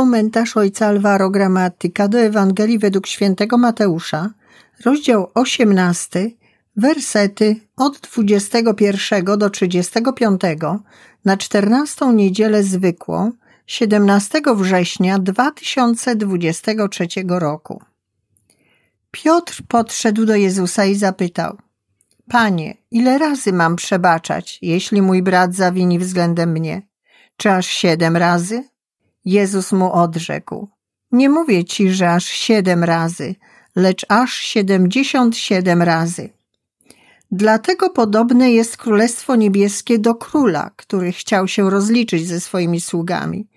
Komentarz ojca Alvaro Gramatyka do Ewangelii według świętego Mateusza, rozdział 18, wersety od 21 do 35 na 14 niedzielę zwykłą 17 września 2023 roku. Piotr podszedł do Jezusa i zapytał: Panie, ile razy mam przebaczać, jeśli mój brat zawini względem mnie? Czy aż siedem razy? Jezus mu odrzekł: Nie mówię ci, że aż siedem razy, lecz aż siedemdziesiąt siedem razy. Dlatego podobne jest Królestwo Niebieskie do króla, który chciał się rozliczyć ze swoimi sługami.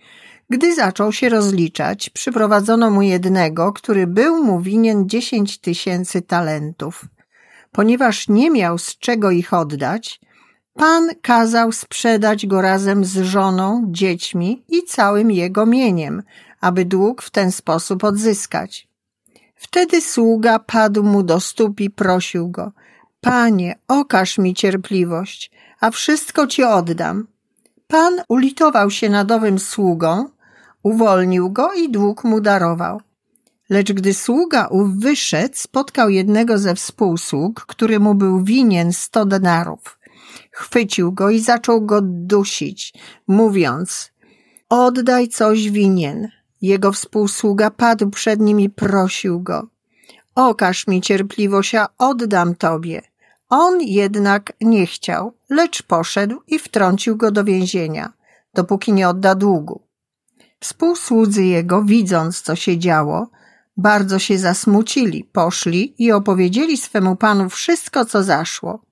Gdy zaczął się rozliczać, przyprowadzono mu jednego, który był mu winien dziesięć tysięcy talentów. Ponieważ nie miał z czego ich oddać, Pan kazał sprzedać go razem z żoną, dziećmi i całym jego mieniem, aby dług w ten sposób odzyskać. Wtedy sługa padł mu do stóp i prosił go: Panie, okaż mi cierpliwość, a wszystko ci oddam. Pan ulitował się nad owym sługą, uwolnił go i dług mu darował. Lecz gdy sługa ów wyszedł, spotkał jednego ze współsług, który mu był winien sto denarów. Chwycił go i zaczął go dusić, mówiąc: Oddaj coś winien. Jego współsługa padł przed nim i prosił go: Okaż mi cierpliwość, a oddam tobie. On jednak nie chciał, lecz poszedł i wtrącił go do więzienia, dopóki nie odda długu. Współsłudzy jego, widząc co się działo, bardzo się zasmucili, poszli i opowiedzieli swemu panu wszystko, co zaszło.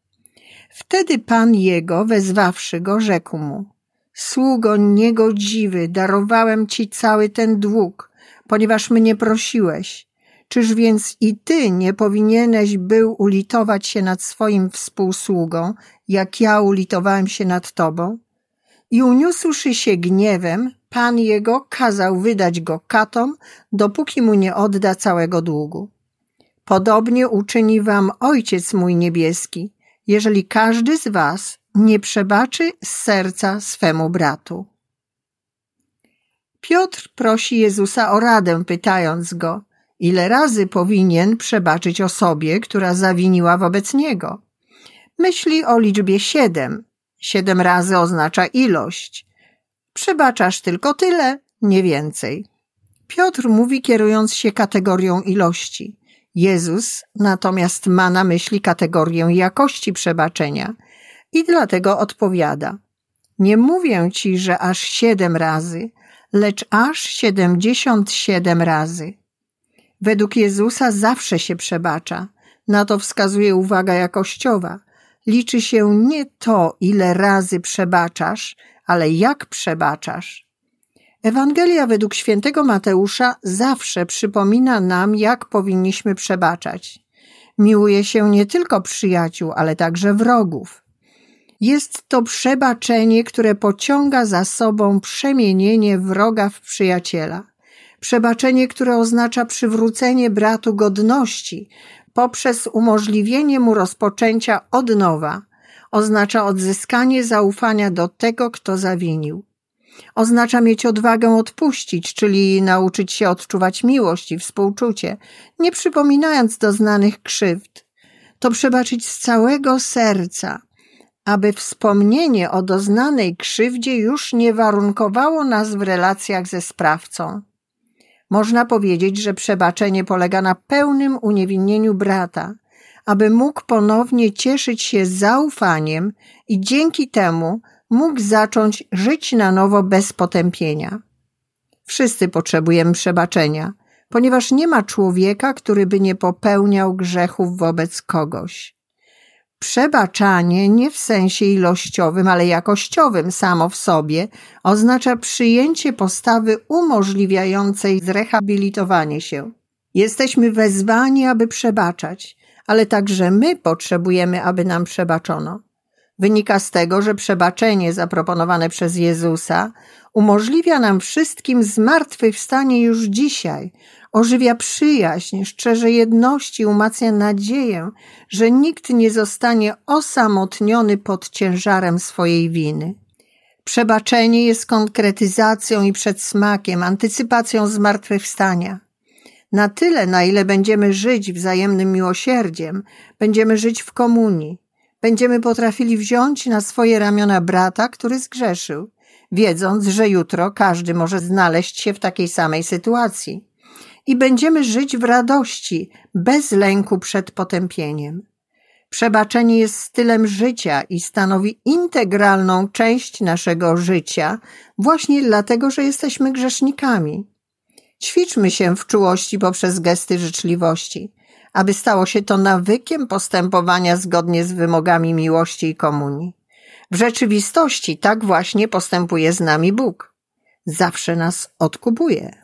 Wtedy pan jego, wezwawszy go, rzekł mu: Sługo niegodziwy, darowałem ci cały ten dług, ponieważ mnie prosiłeś. Czyż więc i ty nie powinieneś był ulitować się nad swoim współsługą, jak ja ulitowałem się nad tobą? I uniósłszy się gniewem, pan jego kazał wydać go katom, dopóki mu nie odda całego długu. Podobnie uczyni wam Ojciec mój niebieski, jeżeli każdy z was nie przebaczy z serca swemu bratu. Piotr prosi Jezusa o radę, pytając go, ile razy powinien przebaczyć osobie, która zawiniła wobec niego. Myśli o liczbie siedem. Siedem razy oznacza ilość. Przebaczasz tylko tyle, nie więcej. Piotr mówi kierując się kategorią ilości. Jezus natomiast ma na myśli kategorię jakości przebaczenia i dlatego odpowiada: Nie mówię ci, że aż siedem razy, lecz aż siedemdziesiąt siedem razy. Według Jezusa zawsze się przebacza. Na to wskazuje uwaga jakościowa. Liczy się nie to, ile razy przebaczasz, ale jak przebaczasz. Ewangelia według świętego Mateusza zawsze przypomina nam, jak powinniśmy przebaczać. Miłuje się nie tylko przyjaciół, ale także wrogów. Jest to przebaczenie, które pociąga za sobą przemienienie wroga w przyjaciela. Przebaczenie, które oznacza przywrócenie bratu godności poprzez umożliwienie mu rozpoczęcia od nowa. Oznacza odzyskanie zaufania do tego, kto zawinił. Oznacza mieć odwagę odpuścić, czyli nauczyć się odczuwać miłość i współczucie, nie przypominając doznanych krzywd. To przebaczyć z całego serca, aby wspomnienie o doznanej krzywdzie już nie warunkowało nas w relacjach ze sprawcą. Można powiedzieć, że przebaczenie polega na pełnym uniewinnieniu brata, aby mógł ponownie cieszyć się zaufaniem i dzięki temu mógł zacząć żyć na nowo bez potępienia. Wszyscy potrzebujemy przebaczenia, ponieważ nie ma człowieka, który by nie popełniał grzechów wobec kogoś. Przebaczanie nie w sensie ilościowym, ale jakościowym samo w sobie oznacza przyjęcie postawy umożliwiającej zrehabilitowanie się. Jesteśmy wezwani, aby przebaczać, ale także my potrzebujemy, aby nam przebaczono. Wynika z tego, że przebaczenie zaproponowane przez Jezusa umożliwia nam wszystkim zmartwychwstanie już dzisiaj, ożywia przyjaźń, szczerze jedności, umacnia nadzieję, że nikt nie zostanie osamotniony pod ciężarem swojej winy. Przebaczenie jest konkretyzacją i przedsmakiem, antycypacją zmartwychwstania. Na tyle, na ile będziemy żyć wzajemnym miłosierdziem, będziemy żyć w komunii, będziemy potrafili wziąć na swoje ramiona brata, który zgrzeszył, wiedząc, że jutro każdy może znaleźć się w takiej samej sytuacji. I będziemy żyć w radości, bez lęku przed potępieniem. Przebaczenie jest stylem życia i stanowi integralną część naszego życia, właśnie dlatego, że jesteśmy grzesznikami. Ćwiczmy się w czułości poprzez gesty życzliwości, aby stało się to nawykiem postępowania zgodnie z wymogami miłości i komunii. W rzeczywistości tak właśnie postępuje z nami Bóg. Zawsze nas odkupuje.